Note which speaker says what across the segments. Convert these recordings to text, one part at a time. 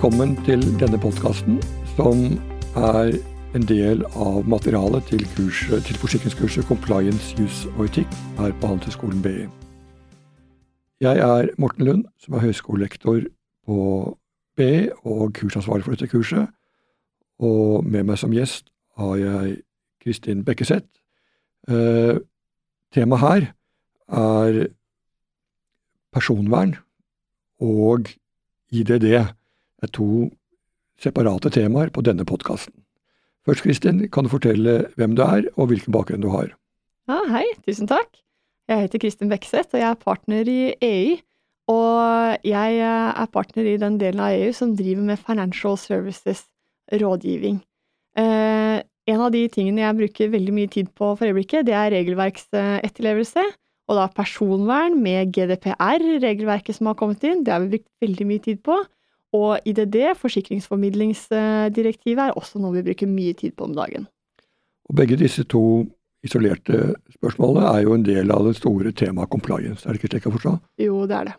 Speaker 1: Velkommen til denne podkasten, som er en del av materialet til, kurset, til forsikringskurset Compliance, Jus og etikk her på Handelshøyskolen BI. Jeg er Morten Lund, som er høyskolelektor på BI og kursansvarlig for dette kurset. Og med meg som gjest har jeg Kristin Bekkeseth. Eh, temaet her er personvern og IDD er to separate temaer på denne podkasten. Først, Kristin, kan du fortelle hvem du er, og hvilken bakgrunn du har?
Speaker 2: Ja, hei, tusen takk. Jeg heter Kristin Bekseth, og jeg er partner i EU. Og jeg er partner i den delen av EU som driver med Financial Services rådgivning. Eh, en av de tingene jeg bruker veldig mye tid på for øyeblikket, det er regelverksetterlevelse. Og da personvern med GDPR, regelverket som har kommet inn. Det har vi brukt veldig mye tid på. Og IDD, forsikringsformidlingsdirektivet, er også noe vi bruker mye tid på om dagen.
Speaker 1: Og Begge disse to isolerte spørsmålene er jo en del av det store temaet compliance, er det ikke slik å forstå?
Speaker 2: Jo, det er det.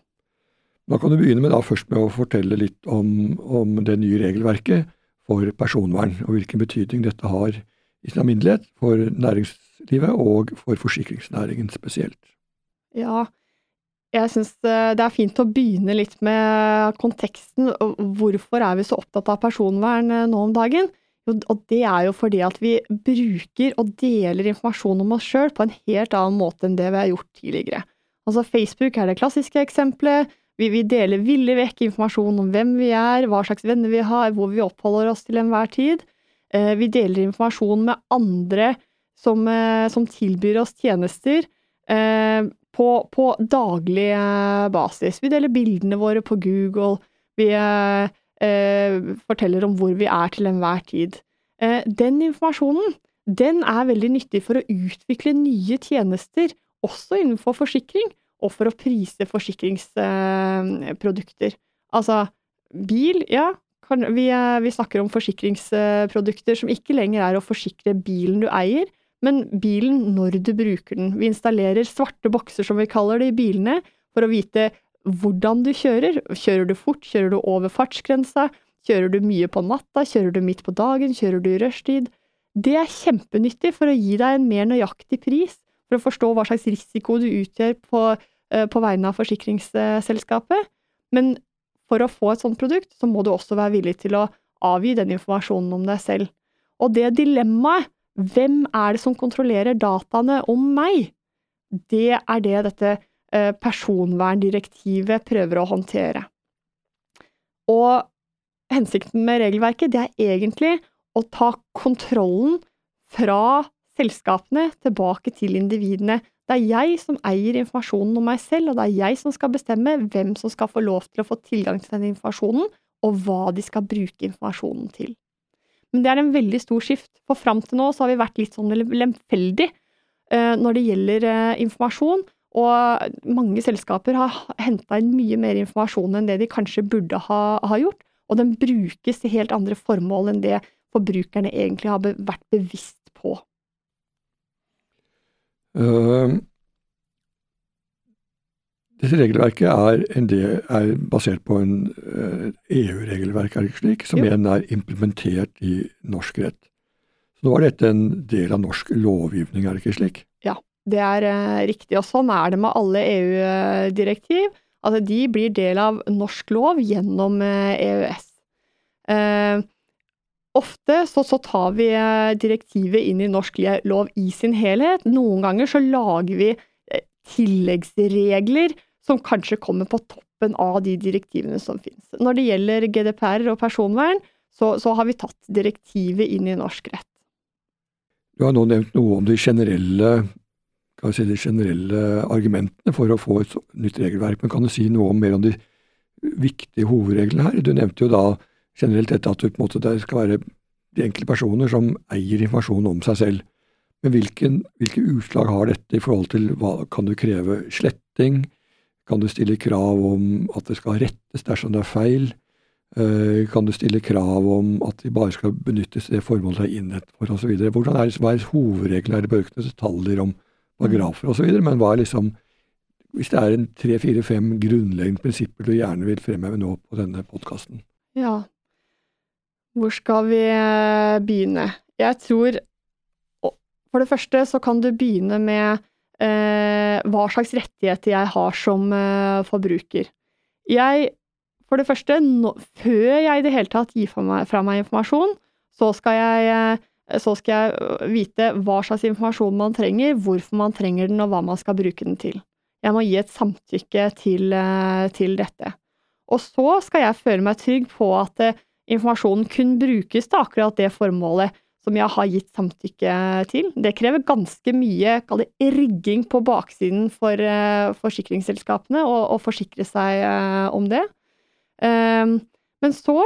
Speaker 1: Da kan du begynne med da først med å fortelle litt om, om det nye regelverket for personvern, og hvilken betydning dette har i sin alminnelighet for næringslivet og for forsikringsnæringen spesielt.
Speaker 2: Ja, jeg syns eh, det er fint å begynne litt med konteksten. Hvorfor er vi så opptatt av personvern eh, nå om dagen? Og det er jo fordi at vi bruker og deler informasjon om oss sjøl på en helt annen måte enn det vi har gjort tidligere. Altså Facebook er det klassiske eksempelet. Vi, vi deler villig vekk informasjon om hvem vi er, hva slags venner vi har, hvor vi oppholder oss til enhver tid. Eh, vi deler informasjon med andre som, som tilbyr oss tjenester på, på daglig eh, basis. Vi deler bildene våre på Google. Vi eh, eh, forteller om hvor vi er til enhver tid. Eh, den informasjonen den er veldig nyttig for å utvikle nye tjenester, også innenfor forsikring, og for å prise forsikringsprodukter. altså, bil, ja. Vi, eh, vi snakker om forsikringsprodukter som ikke lenger er å forsikre bilen du eier, men bilen når du bruker den. Vi installerer svarte bokser, som vi kaller det, i bilene, for å vite hvordan du kjører. Kjører du fort, kjører du over fartsgrensa, kjører du mye på natta, kjører du midt på dagen, kjører du i rushtid? Det er kjempenyttig for å gi deg en mer nøyaktig pris, for å forstå hva slags risiko du utgjør på, eh, på vegne av forsikringsselskapet. Men for å få et sånt produkt, så må du også være villig til å avgi den informasjonen om deg selv. Og det dilemmaet hvem er det som kontrollerer dataene om meg? Det er det dette eh, personverndirektivet prøver å håndtere. Og hensikten med regelverket, det er egentlig å ta kontrollen fra selskapene tilbake til individene. Det er jeg som eier informasjonen om meg selv, og det er jeg som skal bestemme hvem som skal få lov til å få tilgang til den informasjonen, og hva de skal bruke informasjonen til. Men det er en veldig stor skift, for fram til nå så har vi vært litt sånn lemfeldig uh, når det gjelder uh, informasjon. Og mange selskaper har henta inn mye mer informasjon enn det de kanskje burde ha, ha, gjort. Og den brukes til helt andre formål enn det forbrukerne egentlig har vært bevisst på.
Speaker 1: Uh, dette regelverket er, del, er, basert på en uh, EU-regelverk, er det ikke slik, som jo. igjen er implementert i norsk rett. Så nå er dette en del av norsk lovgivning, er det ikke slik?
Speaker 2: Ja, det er uh, riktig. Og sånn er det med alle EU-direktiv. Altså, de blir del av norsk lov gjennom uh, EØS. Ofte så, så, tar vi direktivet inn i norsk lov i sin helhet. Noen ganger så lager vi tilleggsregler som kanskje kommer på toppen av de direktivene som finnes. Når det gjelder GDPR og personvern, så, så har vi tatt direktivet inn i norsk rett.
Speaker 1: Du har nå nevnt noe om de generelle, si, de generelle argumentene for å få et nytt regelverk, men kan du si noe om mer om de viktige hovedreglene her? Du nevnte jo da generelt dette at måte, det skal være de enkelte personer som eier informasjon om seg selv. Men hvilken, hvilke utslag har dette i forhold til hva kan du kreve sletting? Kan du stille krav om at det skal rettes dersom det er feil? Eh, kan du stille krav om at de bare skal benyttes til det formålet det er innrettet for osv.? Hvordan er, hva er hovedreglene? Er det bare ikke detaljer om paragrafer osv.? Men hva er liksom Hvis det er en tre, fire, fem grunnleggende prinsipper du gjerne vil fremheve nå på denne podkasten?
Speaker 2: Ja. Hvor skal vi eh, begynne? Jeg tror For det første så kan du begynne med hva slags rettigheter jeg har som eh, forbruker. Jeg For det første, no, før jeg i det hele tatt gir fra meg, fra meg informasjon, så skal jeg eh, så skal jeg øh, vite hva slags informasjon man trenger, hvorfor man trenger den, og hva man skal bruke den til. Jeg må gi et samtykke til, til dette. Og så skal jeg føle meg trygg på at informasjonen kun brukes til akkurat det formålet som jeg har gitt samtykke til. Det krever ganske mye det, rigging på baksiden for forsikringsselskapene å forsikre seg om det. Men så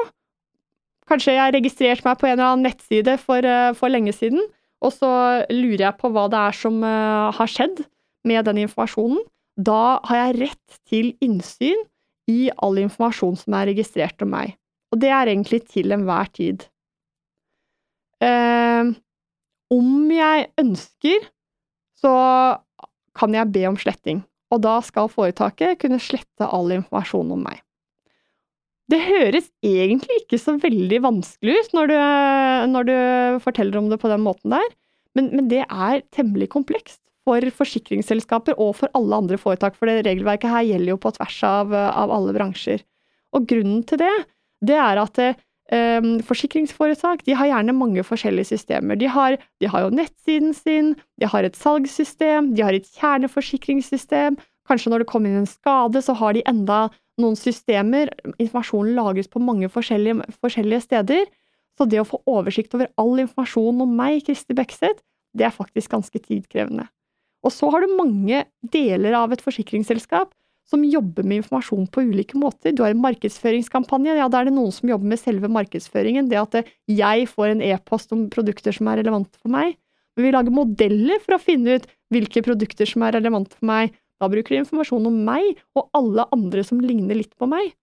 Speaker 2: Kanskje jeg har registrert meg på en eller annen nettside for, eh, for lenge siden, og så lurer jeg på hva det er som har skjedd med den informasjonen. Da har jeg rett til innsyn i all informasjon som er registrert om meg. Og det er egentlig til enhver tid. Uh, om jeg ønsker, så kan jeg be om sletting, og da skal foretaket kunne slette all informasjon om meg. Det høres egentlig ikke så veldig vanskelig ut når du, når du forteller om det på den måten der, men, men, det er temmelig komplekst for forsikringsselskaper og for alle andre foretak, for det regelverket her gjelder jo på tvers av, av alle bransjer. Og grunnen til det, det er at eh, forsikringsforetak de har gjerne mange forskjellige systemer. De har, de har jo nettsiden sin, de har et salgssystem, de har et kjerneforsikringssystem. Kanskje når det kommer inn en skade, så har de enda noen systemer. Informasjonen lagres på mange forskjellige, forskjellige, steder. Så det å få oversikt over all informasjon om meg, Kristi Bekseth, det er faktisk ganske tidkrevende. Og så har du mange deler av et forsikringsselskap som jobber med informasjon på ulike måter. Du har en markedsføringskampanje, ja, da er det noen som jobber med selve markedsføringen, det at jeg får en e-post om produkter som er relevante for meg. Men vi lager modeller for å finne ut hvilke produkter som er relevante for meg, da bruker de informasjon om meg og alle andre som ligner litt på meg.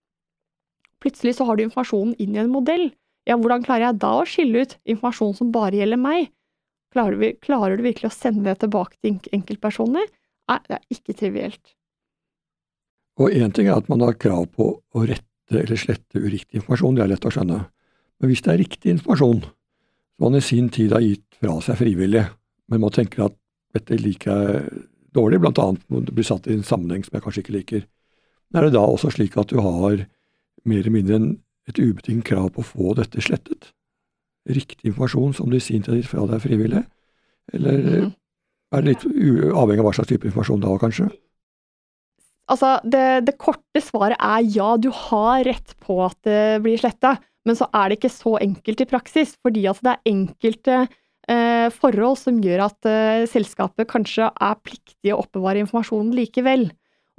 Speaker 2: Plutselig så har du informasjonen inn i en modell. Ja, hvordan klarer jeg da å skille ut informasjon som bare gjelder meg? Klarer, du, klarer du virkelig å sende det tilbake til enkeltpersoner? Nei, det er ikke trivielt.
Speaker 1: Og én ting er at man har krav på å rette eller slette uriktig informasjon, det er lett å skjønne. Men hvis det er riktig informasjon, som man i sin tid har gitt fra seg frivillig, men man tenker at dette liker jeg dårlig, bl.a. når det blir satt i en sammenheng som jeg kanskje ikke liker. Er det da også slik at du har mer eller mindre et ubetinget krav på å få dette slettet? Riktig informasjon som du i sin tid har gitt fra deg frivillig? Eller mm. er det litt avhengig av hva slags type informasjon da, kanskje?
Speaker 2: Altså, det, det, korte svaret er ja, du har rett på at det blir sletta, men så er det ikke så enkelt i praksis, fordi altså, det er enkelte eh, forhold som gjør at eh, selskapet kanskje er pliktig å oppbevare informasjonen likevel.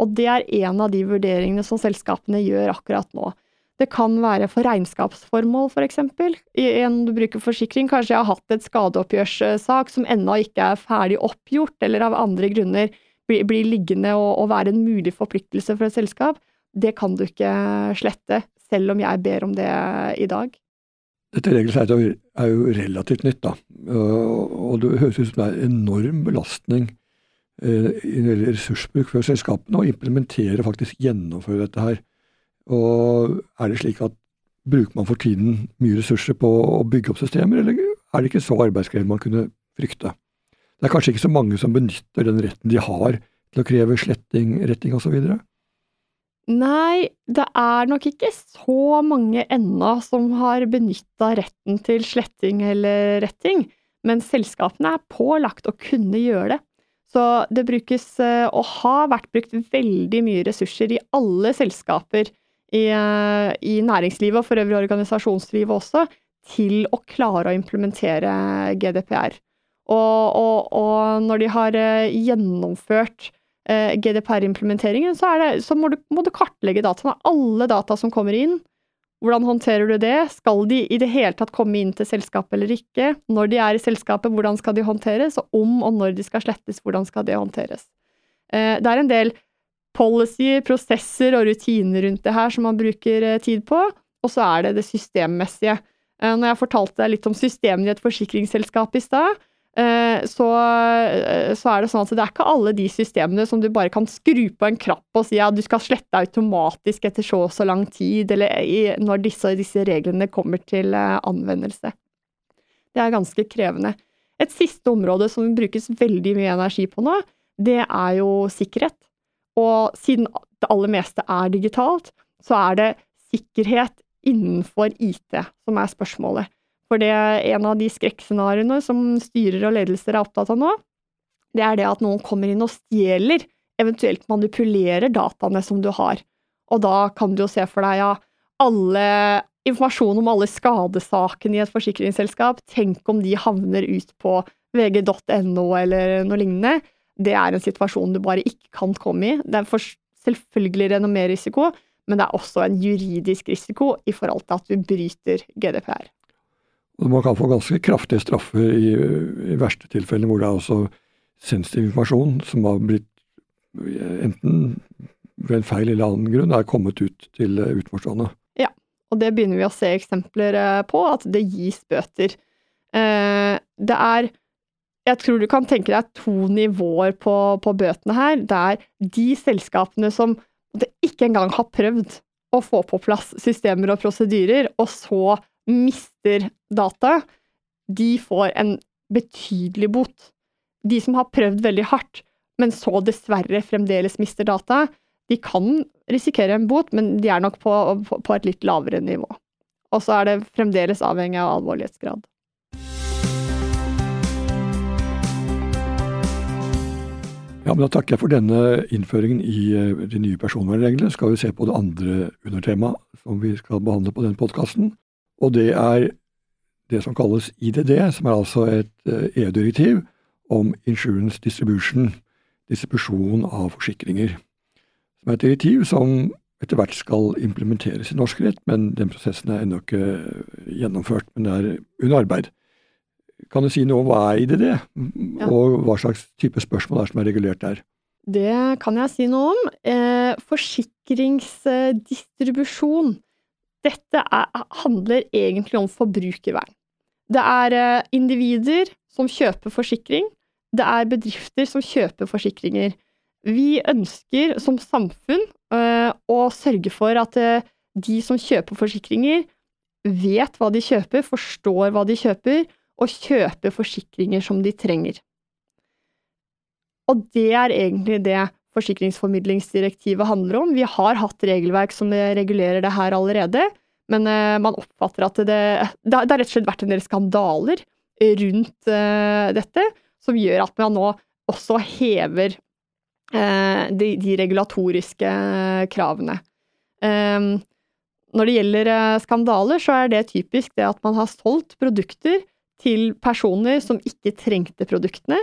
Speaker 2: Og det er en av de vurderingene som selskapene gjør akkurat nå. Det kan være for regnskapsformål, for eksempel. En du bruker forsikring, kanskje jeg har hatt et skadeoppgjørssak som ennå ikke er ferdig oppgjort, eller av andre grunner blir, bli liggende og, og være en mulig forpliktelse for et selskap. Det kan du ikke slette, selv om jeg ber om det i dag.
Speaker 1: Dette regelsettet er jo relativt nytt, da. Og det høres ut som det er en enorm belastning eh, i ressursbruk for selskapene å implementere, og faktisk gjennomføre dette her. Og er det slik at bruker man for tiden mye ressurser på å bygge opp systemer, eller er det ikke så arbeidskrevende man kunne frykte? Det er kanskje ikke så mange som benytter den retten de har til å kreve sletting, retting osv.?
Speaker 2: Nei, det er nok ikke så mange ennå som har benytta retten til sletting eller retting, men selskapene er pålagt å kunne gjøre det. Så det brukes, eh, og har vært brukt, veldig mye ressurser i alle selskaper i, eh, i næringslivet, og for øvrig organisasjonslivet også, til å klare å implementere GDPR. Og, og, og når de har eh, gjennomført Eh, GDPR-implementeringen, så, så må, du, må, du, kartlegge dataene. Alle data som kommer inn. Hvordan håndterer du det? Skal de i det hele tatt komme inn til selskapet eller ikke? Når de er i selskapet, hvordan skal de håndteres? Og om og når de skal slettes, hvordan skal det håndteres? Eh, det er en del policy, prosesser og rutiner rundt det her som man bruker tid på, og så er det det systemmessige. Når jeg fortalte deg litt om systemene i et forsikringsselskap i stad, så, eh, så, er det sånn at det er ikke alle de systemene som du bare kan skru på en krapp og si at du skal slette automatisk etter så og så lang tid, eller når disse, disse reglene kommer til anvendelse. Det er ganske krevende. Et siste område som brukes veldig mye energi på nå, det er jo sikkerhet. Og siden det aller meste er digitalt, så er det sikkerhet innenfor IT som er spørsmålet. For det er en av de skrekkscenarioene som styrer og ledelser er opptatt av nå, det er det at noen kommer inn og stjeler, eventuelt manipulerer dataene som du har. Og da kan du jo se for deg ja, alle informasjon om alle skadesakene i et forsikringsselskap, tenk om de havner ut på vg.no eller noe lignende. Det er en situasjon du bare ikke kan komme i. Det er selvfølgelig renommérisiko, men det er også en juridisk risiko i forhold til at du bryter GDPR.
Speaker 1: Man kan få ganske kraftige straffer i, i verste tilfeller hvor det er også sensitiv informasjon som har blitt enten ved en feil eller annen grunn er kommet ut til utenforstående.
Speaker 2: Ja, og det begynner vi å se eksempler eh, på, at det gis bøter. Eh, det er Jeg tror du kan tenke deg to nivåer på, på bøtene her. Det er de selskapene som ikke engang har prøvd å få på plass systemer og prosedyrer, og så mister data, de får en betydelig bot. De som har prøvd veldig hardt, men så dessverre fremdeles mister data, de kan risikere en bot, men de er nok på, på, et litt lavere nivå. Og så er det fremdeles avhengig av alvorlighetsgrad.
Speaker 1: Ja, men Da takker jeg for denne innføringen i eh, de nye personvernreglene. Skal vi se på det andre undertemaet som vi skal behandle på den podkasten. Og det er det som kalles IDD, som er altså et EU-direktiv eh, om insurance distribution, distribusjon av forsikringer. Som er et direktiv som etter hvert skal implementeres i norsk rett, men den prosessen er ennå ikke gjennomført, men det er under arbeid. Kan du si noe om hva er IDD, ja. og hva slags type spørsmål er som er regulert der?
Speaker 2: Det kan jeg si noe om. Eh, forsikringsdistribusjon dette er, handler egentlig om forbrukervern. Det er eh, individer som kjøper forsikring. Det er bedrifter som kjøper forsikringer. Vi ønsker som samfunn øh, å sørge for at øh, de som kjøper forsikringer, vet hva de kjøper, forstår hva de kjøper, og kjøper forsikringer som de trenger. Og det er egentlig det forsikringsformidlingsdirektivet handler om. Vi har hatt regelverk som regulerer det her allerede, men uh, man oppfatter at det, det, har rett og slett vært en del skandaler rundt uh, dette, som gjør at man nå også hever uh, de, de, regulatoriske kravene. når det gjelder skandaler, så er det typisk det at man har solgt produkter til personer som ikke trengte produktene,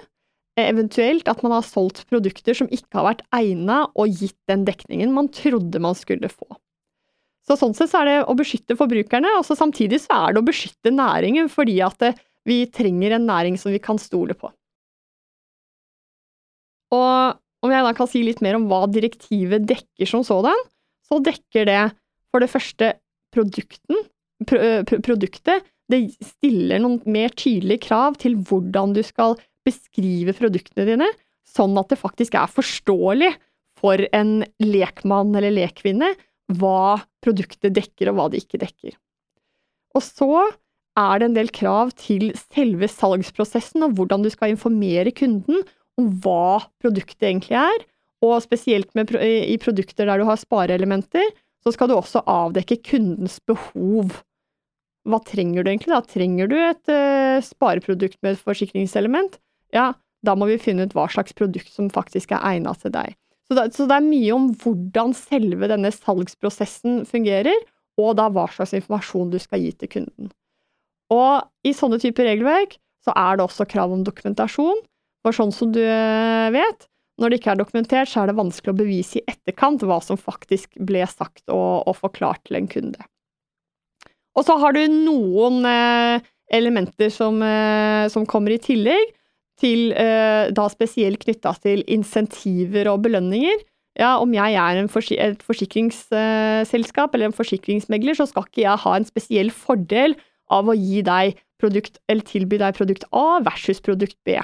Speaker 2: Eventuelt at man har solgt produkter som ikke har vært egnet og gitt den dekningen man trodde man skulle få. Så sånn sett så er det å beskytte forbrukerne, og så samtidig så er det å beskytte næringen, fordi at eh, vi trenger en næring som vi kan stole på. Og om jeg da kan si litt mer om hva direktivet dekker som sådan, så dekker det for det første produkten, produktet. Det stiller noen mer tydelige krav til hvordan du skal beskrive produktene dine sånn at det faktisk er forståelig for en lekmann eller lekkvinne hva produktet dekker og hva det ikke dekker. Og så er det en del krav til selve salgsprosessen og hvordan du skal informere kunden om hva produktet egentlig er, og spesielt med, i produkter der du har spareelementer, så skal du også avdekke kundens behov. Hva trenger du egentlig? Da trenger du et uh, spareprodukt med et forsikringselement? Ja, da må vi finne ut hva slags produkt som faktisk er egnet til deg. Så det, så det, er mye om hvordan selve denne salgsprosessen fungerer, og da hva slags informasjon du skal gi til kunden. Og i sånne typer regelverk så er det også krav om dokumentasjon, for sånn som du eh, vet, når det ikke er dokumentert, så er det vanskelig å bevise i etterkant hva som faktisk ble sagt og, og forklart til en kunde. Og så har du noen eh, elementer som, eh, som kommer i tillegg, til eh, da spesielt knytta til insentiver og belønninger. Ja, om jeg er et forsikringsselskap eller en forsikringsmegler, så skal ikke jeg ha en spesiell fordel av å gi deg produkt, eller tilby deg produkt A versus produkt B.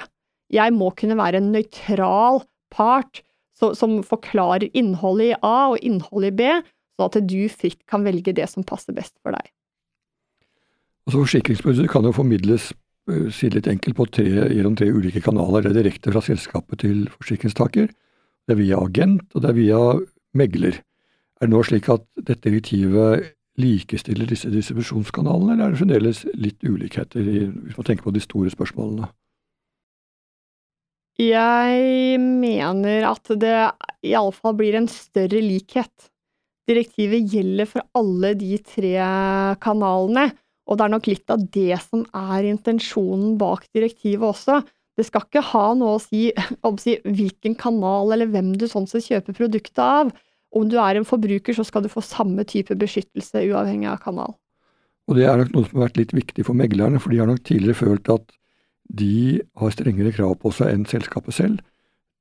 Speaker 2: Jeg må kunne være en nøytral part så, som forklarer innholdet i A og innholdet i B, sånn at du fritt kan velge det som passer best for deg.
Speaker 1: Altså Forsikringsprodukter kan jo formidles si litt enkelt, på tre, gjennom tre ulike kanaler. Det er direkte fra selskapet til forsikringstaker, det er via agent, og det er via megler. Er det nå slik at dette direktivet likestiller disse distribusjonskanalene, eller er det fremdeles litt ulikheter, i, hvis man tenker på de store spørsmålene?
Speaker 2: Jeg mener at det iallfall blir en større likhet. Direktivet gjelder for alle de tre kanalene, og det er nok litt av det som er intensjonen bak direktivet også. Det skal ikke ha noe å si, å si hvilken kanal eller hvem du sånn sett kjøper produktet av. Om du er en forbruker, så skal du få samme type beskyttelse uavhengig av kanal.
Speaker 1: Og Det er nok noe som har vært litt viktig for meglerne, for de har nok tidligere følt at de har strengere krav på seg enn selskapet selv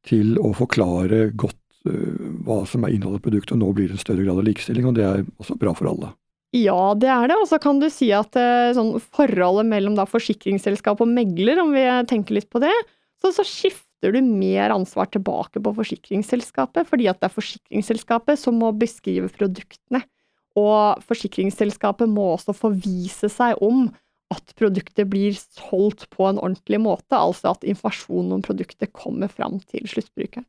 Speaker 1: til å forklare godt uh, hva som er innholdet i produktet, og nå blir det en større grad av likestilling, og det er også bra for alle.
Speaker 2: Ja, det er det. Og så kan du si at uh, sånn forholdet mellom da, forsikringsselskap og megler, om vi tenker litt på det, så, så skifter du mer ansvar tilbake på forsikringsselskapet, fordi at det er forsikringsselskapet som må beskrive produktene. Og forsikringsselskapet må også forvise seg om at produktet blir solgt på en ordentlig måte, altså at informasjonen om produktet kommer fram til sluttbrukeren.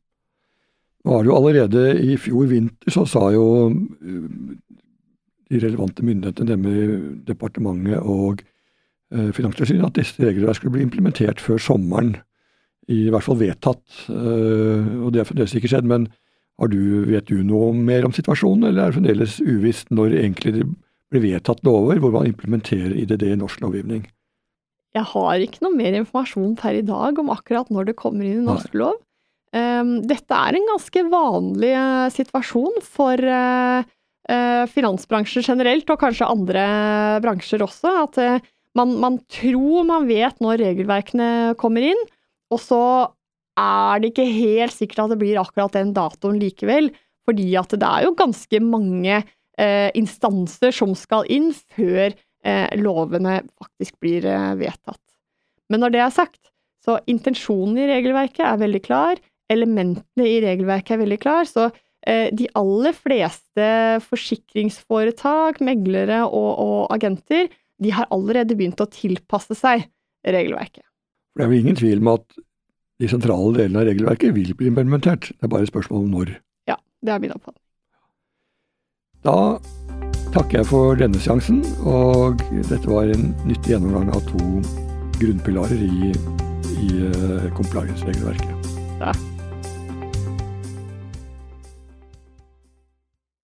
Speaker 1: Nå er det jo allerede i fjor vinter så sa jo eh, de relevante myndighetene, nemlig departementet og eh, Finanstilsynet, at disse reglene skulle bli implementert før sommeren. I hvert fall vedtatt. Eh, og det er fremdeles ikke skjedd. Men du, vet du noe mer om situasjonen, eller er det fremdeles uvisst når egentlig det blir vedtatt lover hvor man implementerer IDD i norsk lovgivning.
Speaker 2: Jeg har ikke noe mer informasjon per i dag om akkurat når det kommer inn i norsk lov. Um, dette er en ganske vanlig uh, situasjon for uh, finansbransjen generelt, og kanskje andre bransjer også. At man, man, tror man vet når regelverkene kommer inn, og så er det ikke helt sikkert at det blir akkurat den datoen likevel. Fordi at det er jo ganske mange eh, instanser som skal inn før eh, lovene faktisk blir eh, vedtatt. Men når det er sagt, så intensjonen i regelverket er veldig klar, elementene i regelverket er veldig klar, så eh, de aller fleste forsikringsforetak, meglere og, og agenter, de har allerede begynt å tilpasse seg regelverket.
Speaker 1: Det er vel ingen tvil om at de sentrale delene av regelverket vil bli implementert, det er bare et spørsmål om når.
Speaker 2: Ja, det er min oppfatning.
Speaker 1: Da takker jeg for denne seansen, og dette var en nyttig gjennomgang av to grunnpilarer i, i uh, compliance-regelverket.
Speaker 2: Ja.